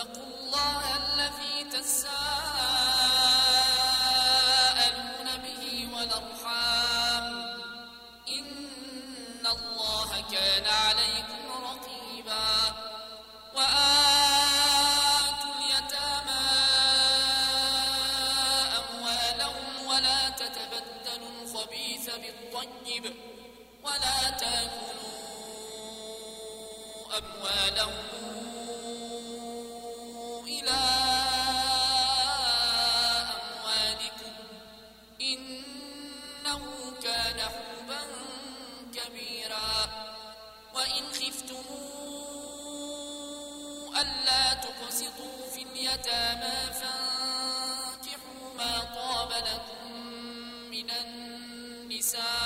واتقوا الله الذي تساءلون به والأرحام. إن الله كان عليكم رقيبا. وآتوا اليتامى أموالهم ولا تتبدلوا الخبيث بالطيب ولا تأكلوا أموالهم وأمسكوا في اليتامى فانكحوا ما طاب لكم من النساء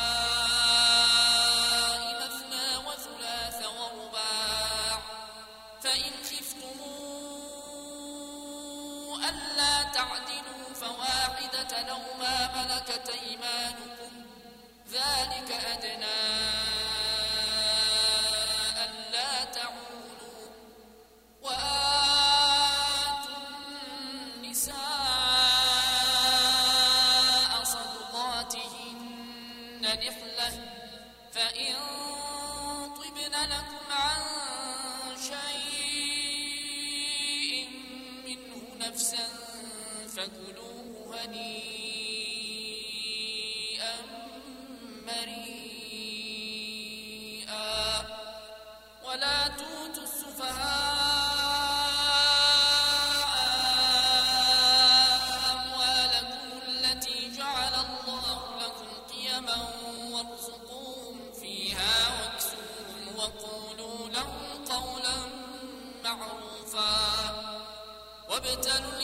يقتل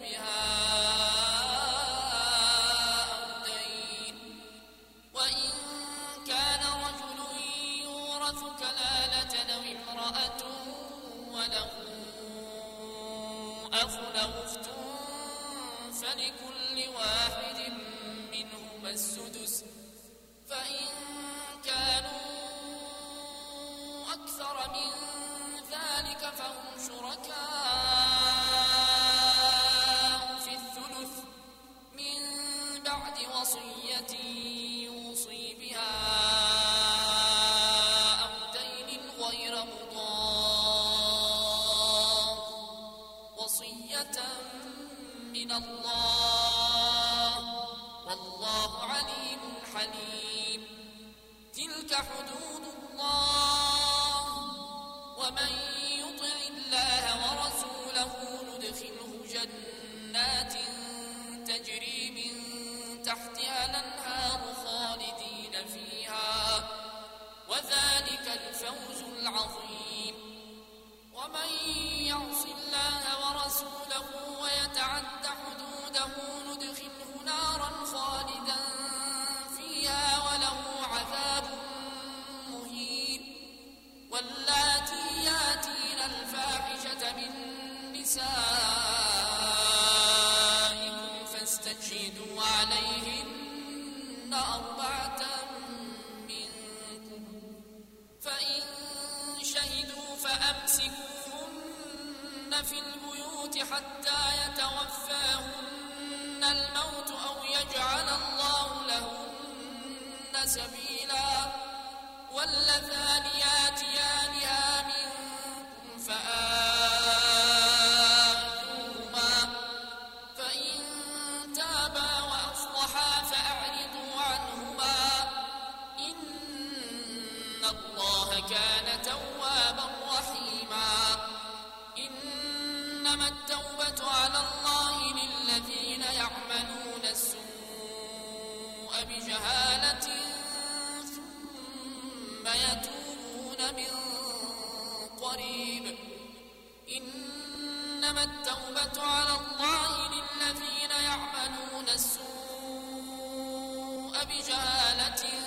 بها يتوبون من قريب. إنما التوبة على الله للذين يعملون السوء بجهالة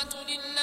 حكيما وليست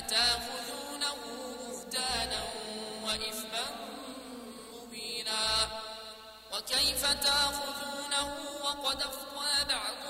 أتاخذونه بهتانا وإثما مبينا. وكيف تأخذونه وقد أفضى بعضكم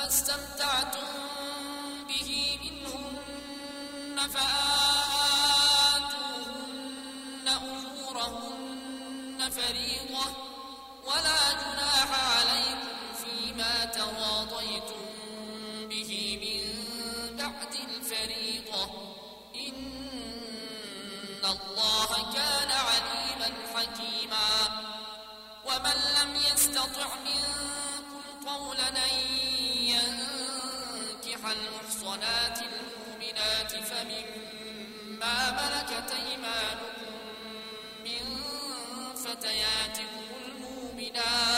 استمتعتم فمما ملكت أيمانكم من فتياتكم المؤمنات.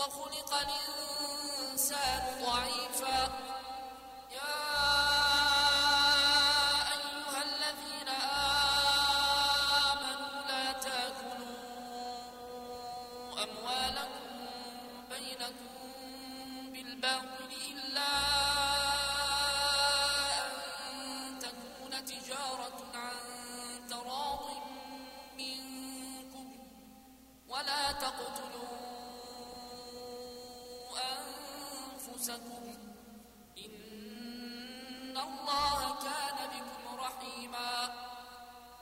وخلق الإنسان ضعيفا. يا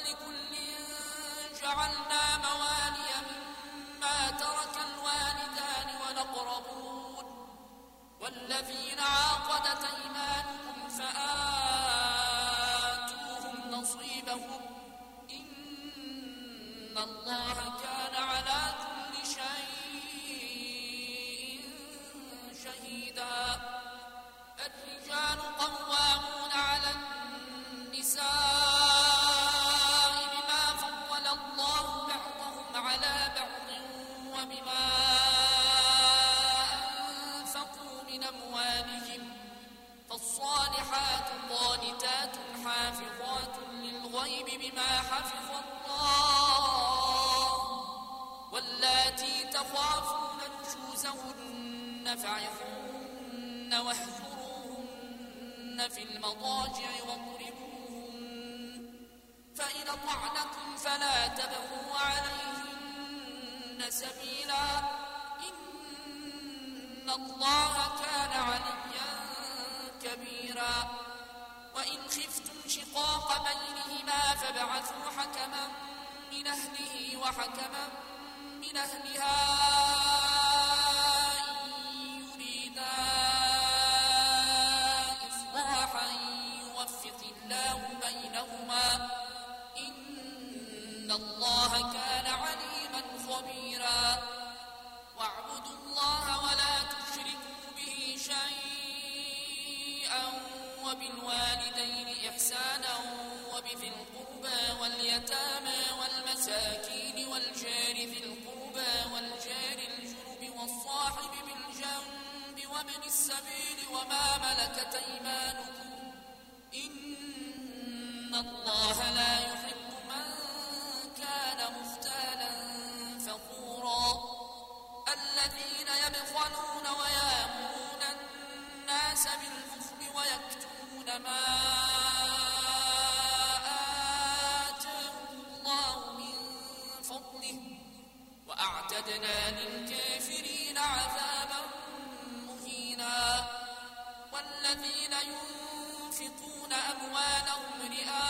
ولكل جعلنا موالي مما ترك الوالدان والأقربون والذين عاقدت أيمانكم فآتوهم نصيبهم. إن الله فعظوهن واهجروهن في المضاجع واضربوهن. فإن طعنكم فلا تبغوا عليهن سبيلا. إن الله كان عليا كبيرا. وإن خفتم شقاق بينهما فابعثوا حكما من أهله وحكما من أهلها. الله كان عليما خبيرا. واعبدوا الله ولا تشركوا به شيئا وبالوالدين إحسانا وبذي القربى واليتامى والمساكين والجار ذي القربى والجار الجنب والصاحب بالجنب وابن السبيل وما ملكت أيمانكم إن الله لا يحب كان مختالا فخورا. الذين يبخلون ويامرون الناس بالبخل ويكتمون ما آتاهم الله من فضله وأعتدنا للكافرين عذابا مهينا. والذين ينفقون أموالهم رئاء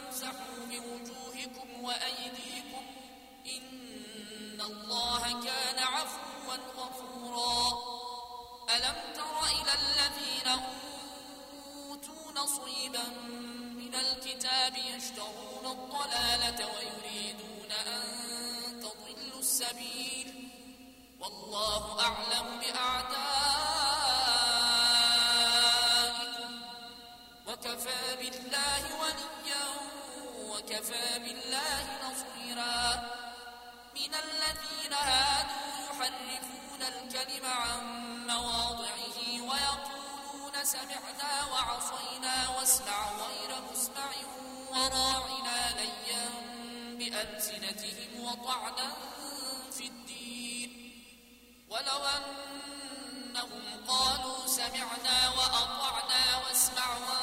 فامسحوا بوجوهكم وأيديكم إن الله كان عفوا غفورا. ألم تر إلى الذين أوتوا نصيبا من الكتاب يشترون الضلالة ويريدون أن تضلوا السبيل؟ والله أعلم بأعدائكم. وكفى بالله وليا وكفى بالله نصيرا. من الذين هادوا يحرفون الكلم عن مواضعه ويقولون سمعنا وعصينا واسمع غير مسمع وراعنا ليا بألسنتهم وطعنا في الدين. ولو أنهم قالوا سمعنا وأطعنا واسمع وانظرنا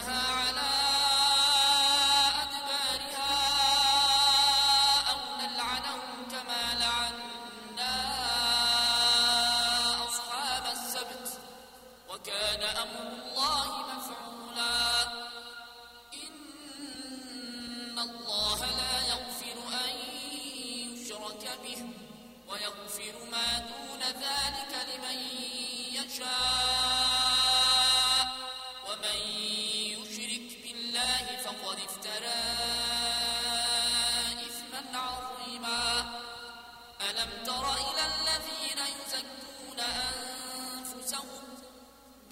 فنردها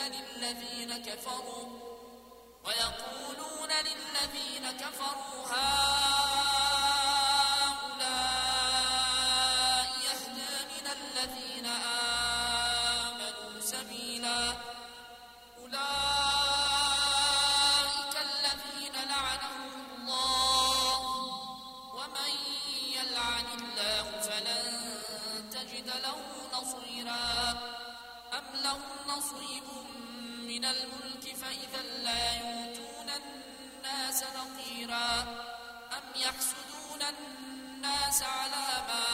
للذين كفروا ويقولون للذين كفروا هؤلاء يهدى من الذين آمنوا سبيلا. أولئك الذين لعنهم الله ومن يلعن الله فلن تجد له نصيرا. أم لهم نصيب من الملك فإذا لا يؤتون الناس نقيرا أم يحسدون الناس على ما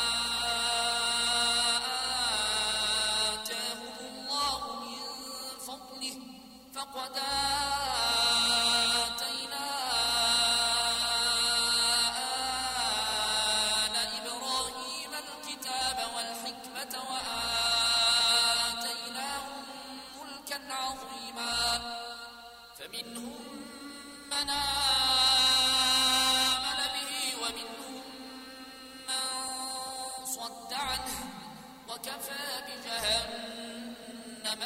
آتاهم الله من فضله فقد آتينا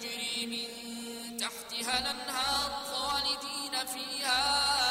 تجري من تحتها الأنهار خالدين فيها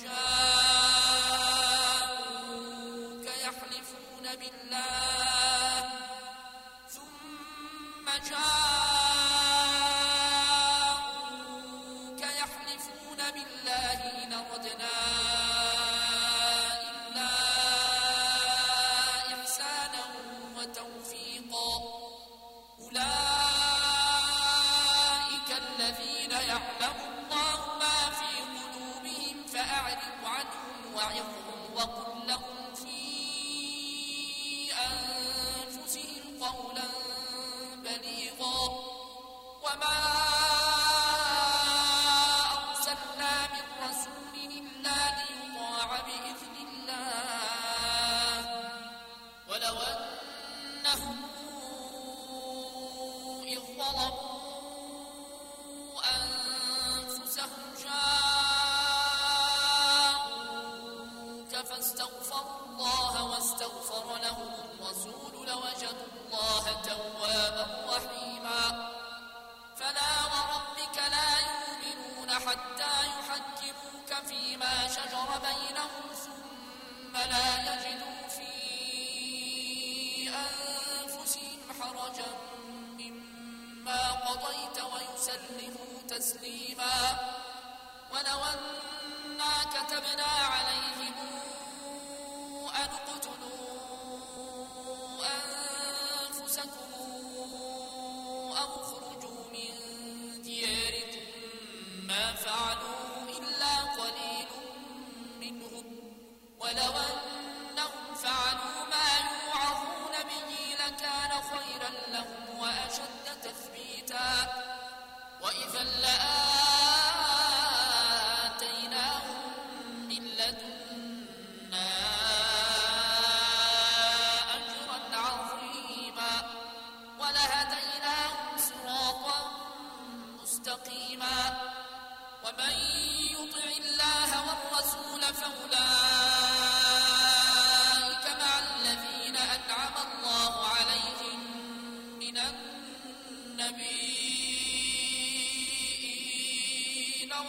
ثم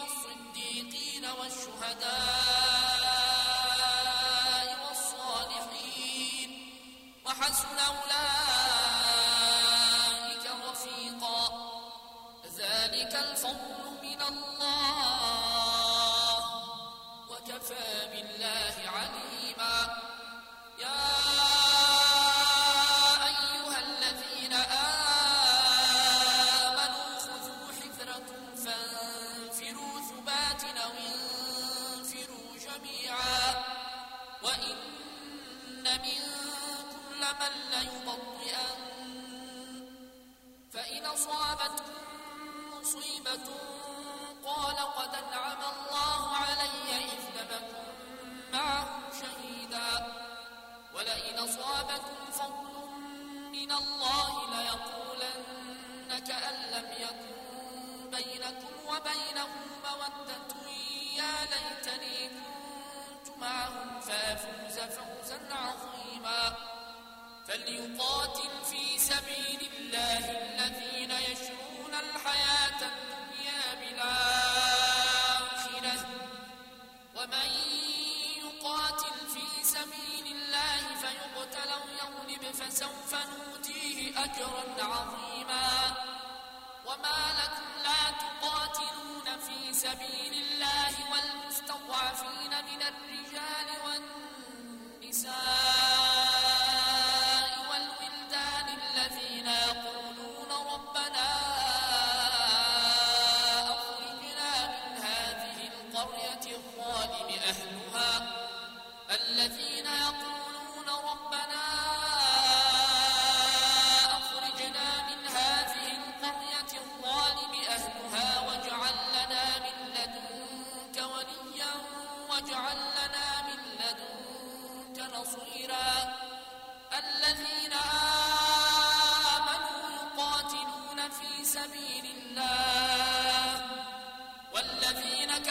والصديقين والشهداء والصالحين وحسن أولئك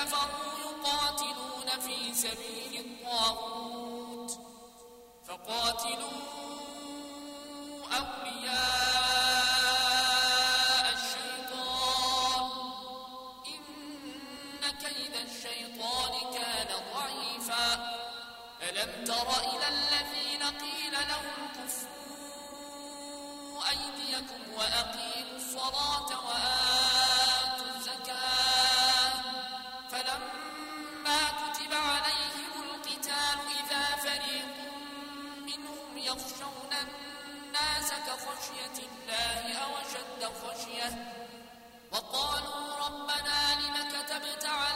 كفروا يقاتلون في سبيل الطاغوت فقاتلوا أولياء الشيطان. إن كيد الشيطان كان ضعيفا. ألم تر إلى الذين قيل لهم كفوا أيديكم وأقيموا الصلاة وأقيموا خشية الله أو أشد خشية وقالوا ربنا لم كتبت علينا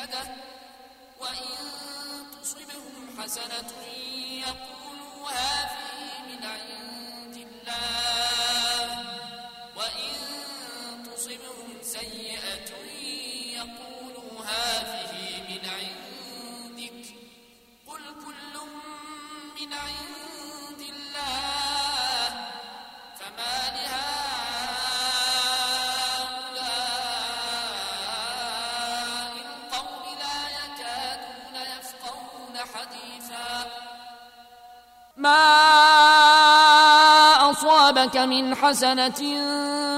مشيدة وإن تصبهم حسنة يقولوا هذه ما أصابك من حسنة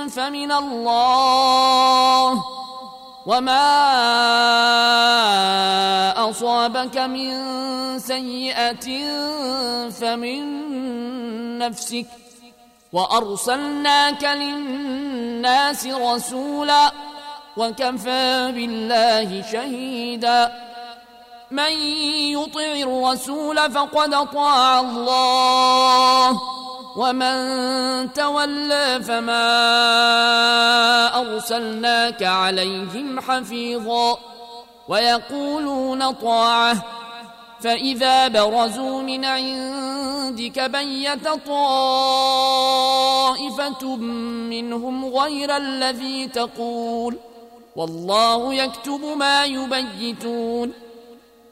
فمن الله وما أصابك من سيئة فمن نفسك وأرسلناك للناس رسولا وكفى بالله شهيدا من يطع الرسول فقد طاع الله. ومن تولى فما أرسلناك عليهم حفيظا. ويقولون طاعة. فإذا برزوا من عندك بيت طائفة منهم غير الذي تقول. والله يكتب ما يبيتون.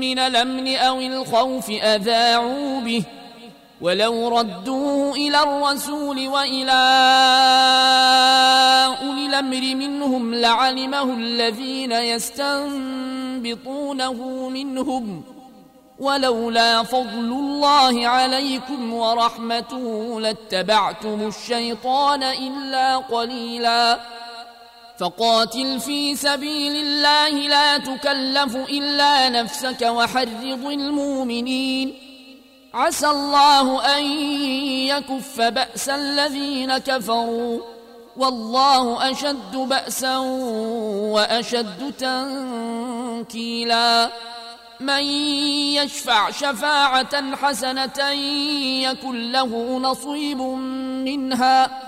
من الأمن أو الخوف أذاعوا به ولو ردوه إلى الرسول وإلى أولي الأمر منهم لعلمه الذين يستنبطونه منهم ولولا فضل الله عليكم ورحمته لاتبعتم الشيطان إلا قليلا فقاتل في سبيل الله لا تكلف إلا نفسك وحرض المؤمنين. عسى الله أن يكف بأس الذين كفروا. والله أشد بأسا وأشد تنكيلا. من يشفع شفاعة حسنة يكن له نصيب منها.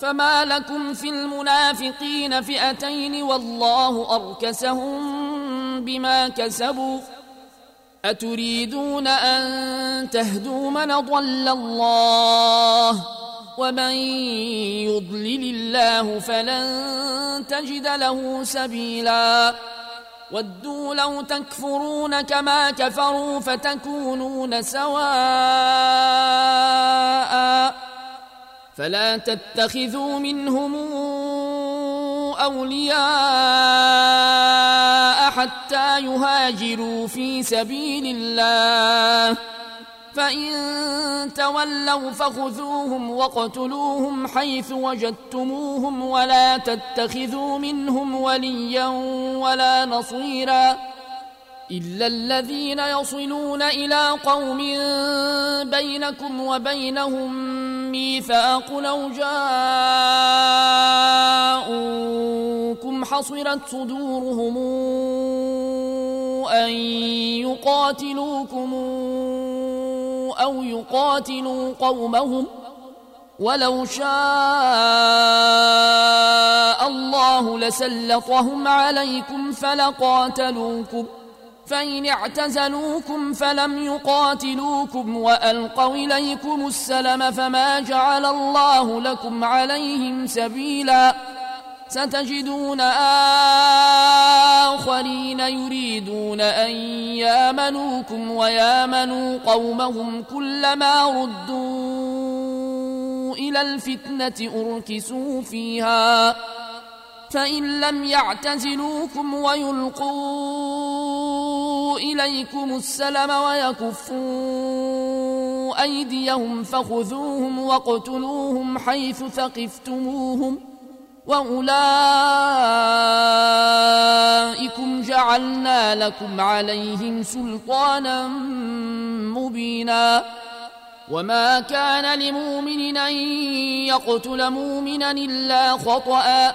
فما لكم في المنافقين فئتين والله اركسهم بما كسبوا اتريدون ان تهدوا من ضل الله ومن يضلل الله فلن تجد له سبيلا ودوا لو تكفرون كما كفروا فتكونون سواء فلا تتخذوا منهم أولياء حتى يهاجروا في سبيل الله. فإن تولوا فخذوهم واقتلوهم حيث وجدتموهم ولا تتخذوا منهم وليا ولا نصيرا. إلا الذين يصلون إلى قوم بينكم وبينهم ميثاق لو جاءوكم حصرت صدورهم أن يقاتلوكم أو يقاتلوا قومهم ولو شاء الله لسلطهم عليكم فلقاتلوكم ۖ فإن اعتزلوكم فلم يقاتلوكم وألقوا إليكم السلم فما جعل الله لكم عليهم سبيلا ستجدون آخرين يريدون أن يامنوكم ويامنوا قومهم كلما ردوا إلى الفتنة أركسوا فيها فإن لم يعتزلوكم ويلقوا إليكم السلم ويكفوا أيديهم فخذوهم واقتلوهم حيث ثقفتموهم وأولئكم جعلنا لكم عليهم سلطانا مبينا وما كان لمؤمن أن يقتل مؤمنا إلا خطأ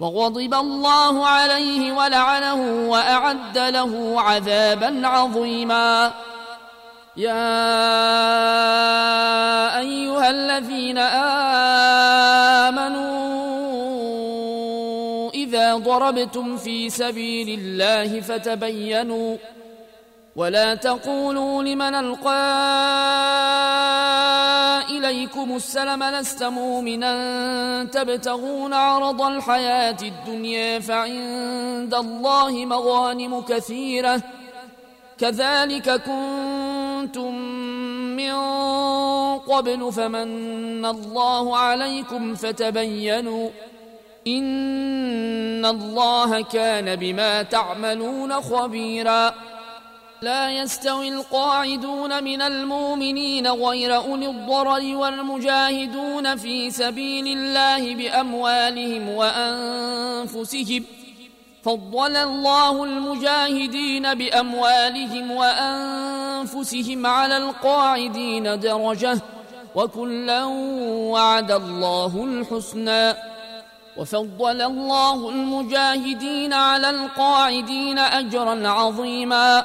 وغضب الله عليه ولعنه وأعد له عذابا عظيما. يا أيها الذين آمنوا إذا ضربتم في سبيل الله فتبينوا ولا تقولوا لمن ألقى إليكم السلم لست مؤمنا. تبتغون عرض الحياة الدنيا فعند الله مغانم كثيرة. كذلك كنتم من قبل فمن الله عليكم فتبينوا إن الله كان بما تعملون خبيراً. لا يستوي القاعدون من المؤمنين غير أولي الضرر والمجاهدون في سبيل الله بأموالهم وأنفسهم. فضل الله المجاهدين بأموالهم وأنفسهم على القاعدين درجة وكلا وعد الله الحسنى. وفضل الله المجاهدين على القاعدين أجرا عظيما.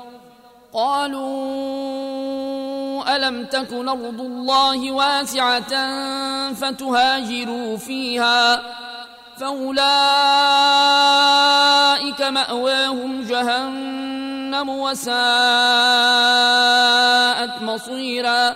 قالوا ألم تكن أرض الله واسعة فتهاجروا فيها فأولئك مأواهم جهنم وساءت مصيرا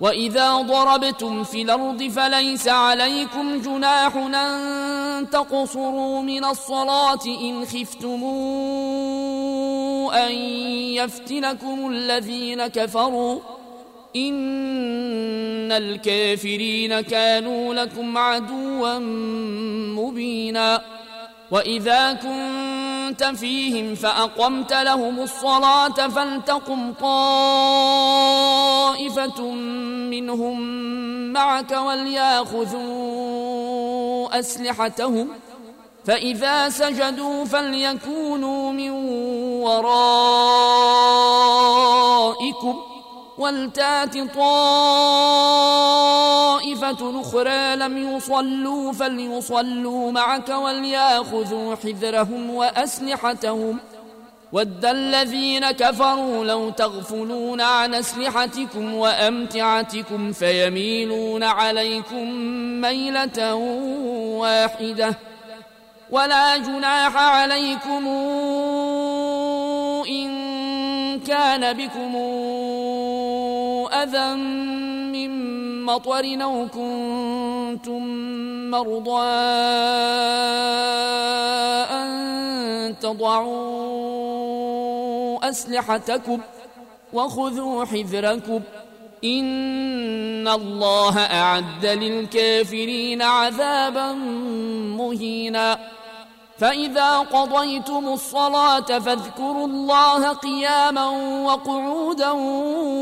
واذا ضربتم في الأرض فليس عليكم جناح ان تقصروا من الصلاه ان خفتم ان يفتنكم الذين كفروا ان الكافرين كانوا لكم عدوا مبينا واذا كنت فيهم فأقمت لهم الصلاة فلتقم طائفة منهم معك وليأخذوا أسلحتهم فإذا سجدوا فليكونوا من ورائكم ولتات طائفة أخرى لم يصلوا فليصلوا معك وليأخذوا حذرهم وأسلحتهم. ود الذين كفروا لو تغفلون عن أسلحتكم وأمتعتكم فيميلون عليكم ميلة واحدة. ولا جناح عليكم إن كان بكم أذى من مطر أو كنتم مرضى أن تضعوا أسلحتكم وخذوا حذركم إن الله أعد للكافرين عذابا مهيناً فإذا قضيتم الصلاة فاذكروا الله قياما وقعودا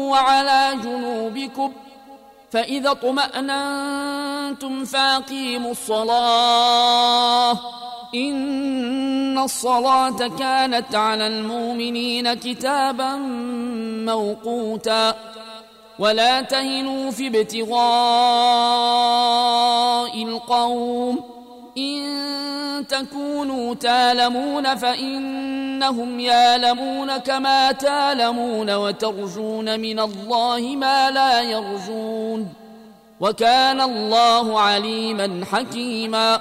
وعلى جنوبكم فإذا اطمأننتم فاقيموا الصلاة إن الصلاة كانت على المؤمنين كتابا موقوتا ولا تهنوا في ابتغاء القوم إن تكونوا تالمون فإنهم يالمون كما تالمون وترجون من الله ما لا يرجون وكان الله عليما حكيما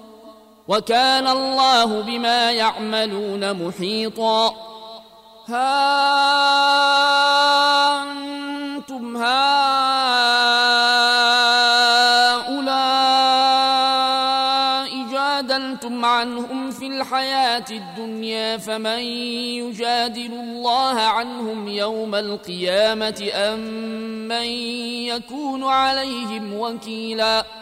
وكان الله بما يعملون محيطا. ها أنتم هؤلاء جادلتم عنهم في الحياة الدنيا فمن يجادل الله عنهم يوم القيامة أم من يكون عليهم وكيلاً؟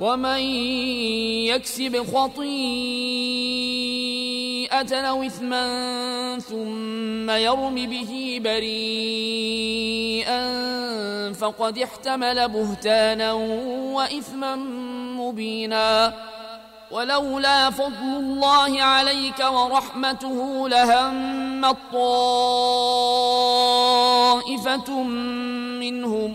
ومن يكسب خطيئة أو إثما ثم يرم به بريئا فقد احتمل بهتانا وإثما مبينا. ولولا فضل الله عليك ورحمته لهم طائفة منهم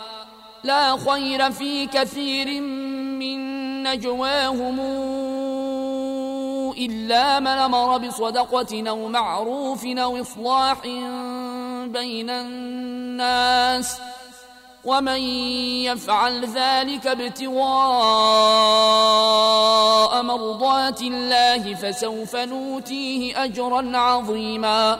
لا خير في كثير من نجواهم إلا من أمر بصدقة أو معروف أو إصلاح بين الناس ۖ ومن يفعل ذلك ابتغاء مرضات الله فسوف نوتيه أجرا عظيما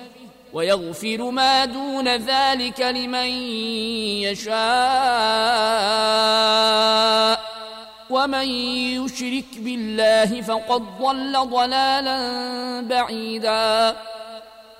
ويغفر ما دون ذلك لمن يشاء. ومن يشرك بالله فقد ضل ضلالا بعيدا.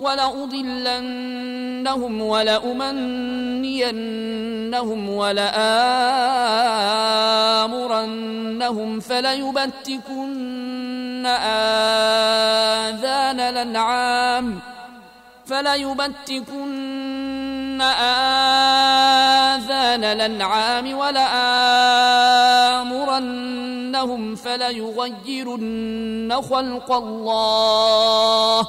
ولأضلنهم ولأمنينهم ولآمرنهم فليبتكن آذان الأنعام فليبتكن آذان الأنعام ولآمرنهم فليغيرن خلق الله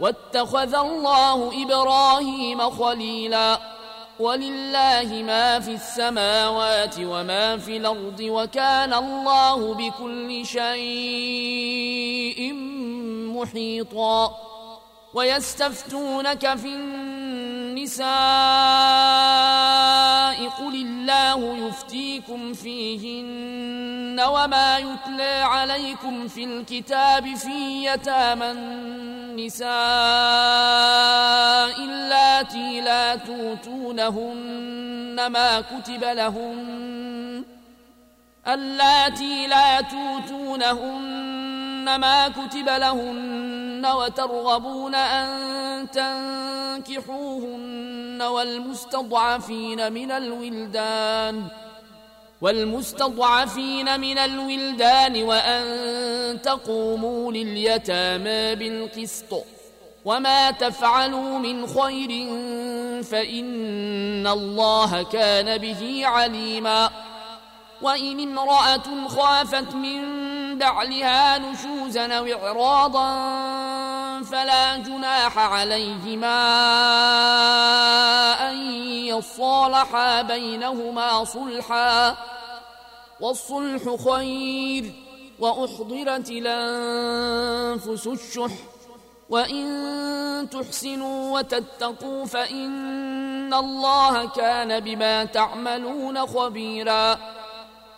واتخذ الله إبراهيم خليلاً. ولله ما في السماوات وما في الأرض وكان الله بكل شيء محيطا. ويستفتونك في النساء قل الله يفتيكم فيهن وما يتلى عليكم في الكتاب في يتامى النساء اللاتي لا توتونهن ما كتب لهن اللاتي لا توتونهن ما كتب لهن وترغبون أن تنكحوهن والمستضعفين من الولدان والمستضعفين من الولدان وأن تقوموا لليتامى بالقسط وما تفعلوا من خير فإن الله كان به عليماً وإن امرأة خافت من بعلها نشوزا أو إعراضا فلا جناح عليهما أن يصالحا بينهما صلحا والصلح خير وأحضرت الأنفس الشح وإن تحسنوا وتتقوا فإن الله كان بما تعملون خبيراً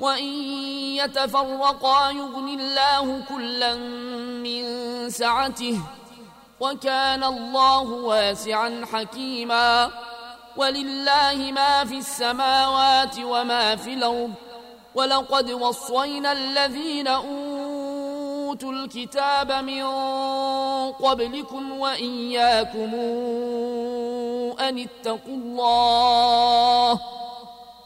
وإن يتفرقا يغني الله كلا من سعته وكان الله واسعا حكيما ولله ما في السماوات وما في الأرض ولقد وصينا الذين أوتوا الكتاب من قبلكم وإياكم أن اتقوا الله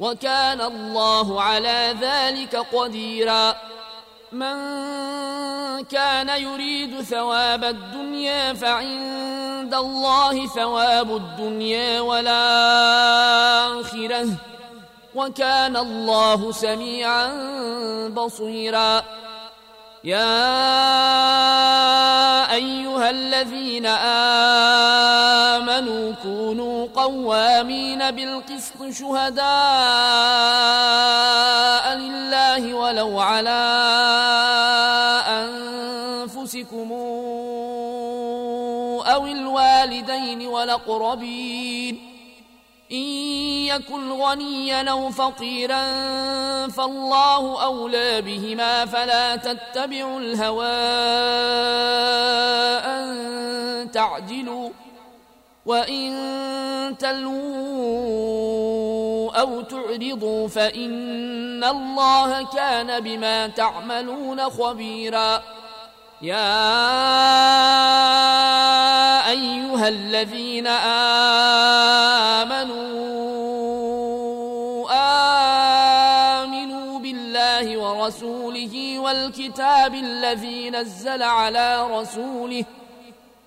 وكان الله على ذلك قديرا. من كان يريد ثواب الدنيا فعند الله ثواب الدنيا والآخرة. وكان الله سميعا بصيرا. يا أيها الذين آمنوا كونوا قوامين بالقسط شهداء لله ولو على أنفسكم أو الوالدين والأقربين. إن يكن غنيا أو فقيرا فالله أولى بهما فلا تتبعوا الهوى أن تعدلوا. وإن تلووا أو تعرضوا فإن الله كان بما تعملون خبيرا يا أيها الذين آمنوا آمنوا بالله ورسوله والكتاب الذي نزل على رسوله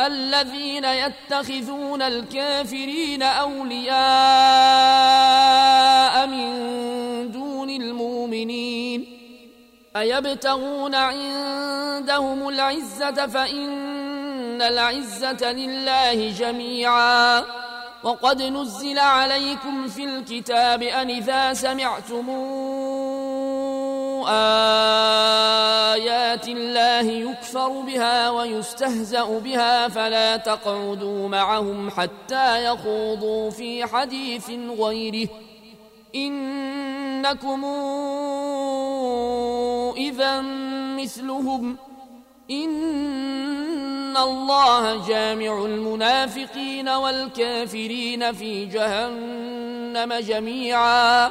الذين يتخذون الكافرين أولياء من دون المؤمنين أيبتغون عندهم العزة فإن العزة لله جميعا وقد نزل عليكم في الكتاب أن إذا سمعتمون آيات الله يكفر بها ويستهزأ بها فلا تقعدوا معهم حتى يخوضوا في حديث غيره. إنكم إذا مثلهم. إن الله جامع المنافقين والكافرين في جهنم جميعاً.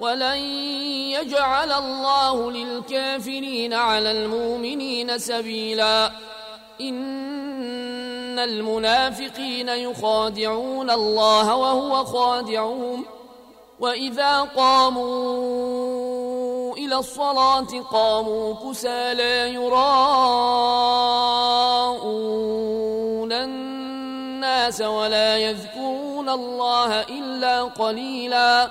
ولن يجعل الله للكافرين على المؤمنين سبيلا. إن المنافقين يخادعون الله وهو خادعهم. وإذا قاموا إلى الصلاة قاموا كسى لا يراءون الناس ولا يذكرون الله إلا قليلا.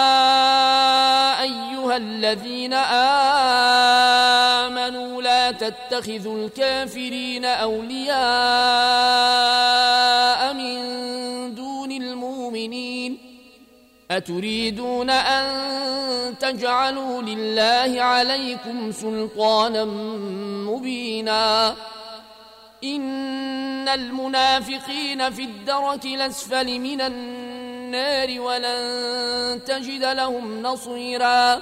الذين آمنوا لا تتخذوا الكافرين أولياء من دون المؤمنين أتريدون أن تجعلوا لله عليكم سلطانا مبينا إن المنافقين في الدرك الأسفل من النار ولن تجد لهم نصيرا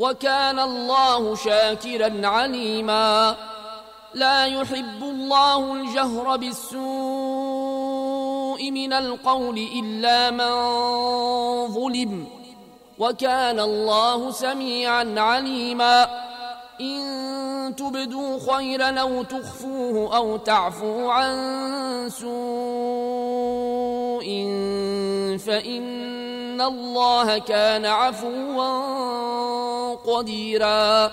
وكان الله شاكرا عليما. لا يحب الله الجهر بالسوء من القول إلا من ظلم. وكان الله سميعا عليما. إن تبدوا خيرا أو تخفوه أو تعفوا عن سوء فإن الله كان عفوا قديرا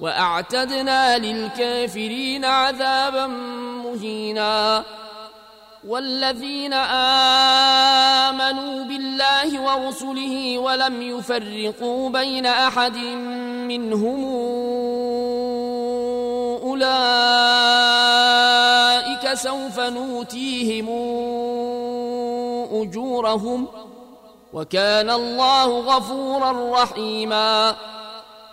وأعتدنا للكافرين عذابا مهينا. والذين آمنوا بالله ورسله ولم يفرقوا بين أحد منهم أولئك سوف نوتيهم أجورهم. وكان الله غفورا رحيما.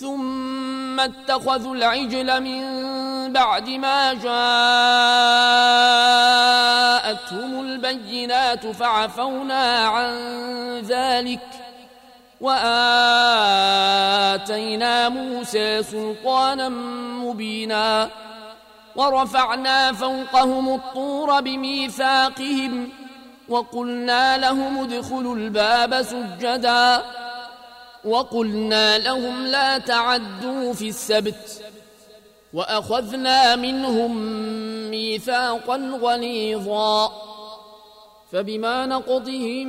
ثم اتخذوا العجل من بعد ما جاءتهم البينات فعفونا عن ذلك وآتينا موسى سلطانا مبينا ورفعنا فوقهم الطور بميثاقهم وقلنا لهم ادخلوا الباب سجدا وقلنا لهم لا تعدوا في السبت وأخذنا منهم ميثاقا غليظا فبما نقضهم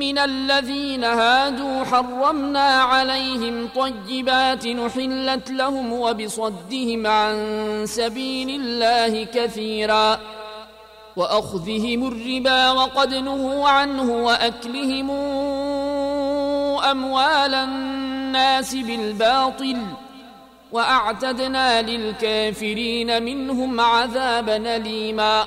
من الذين هادوا حرمنا عليهم طيبات نحلت لهم وبصدهم عن سبيل الله كثيرا وأخذهم الربا وقد نهوا عنه وأكلهم أموال الناس بالباطل وأعتدنا للكافرين منهم عذابا أليما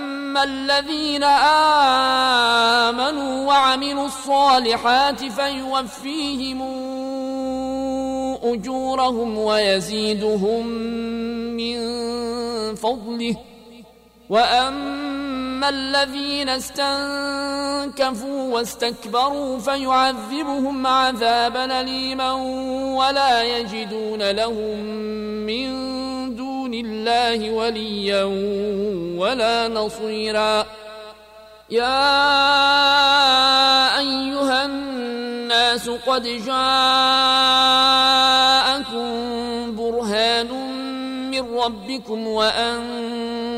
فاما الذين امنوا وعملوا الصالحات فيوفيهم اجورهم ويزيدهم من فضله واما الذين استنكفوا واستكبروا فيعذبهم عذابا اليما ولا يجدون لهم من دون الله وليا ولا نصيرا يا ايها الناس قد جاءكم برهان من ربكم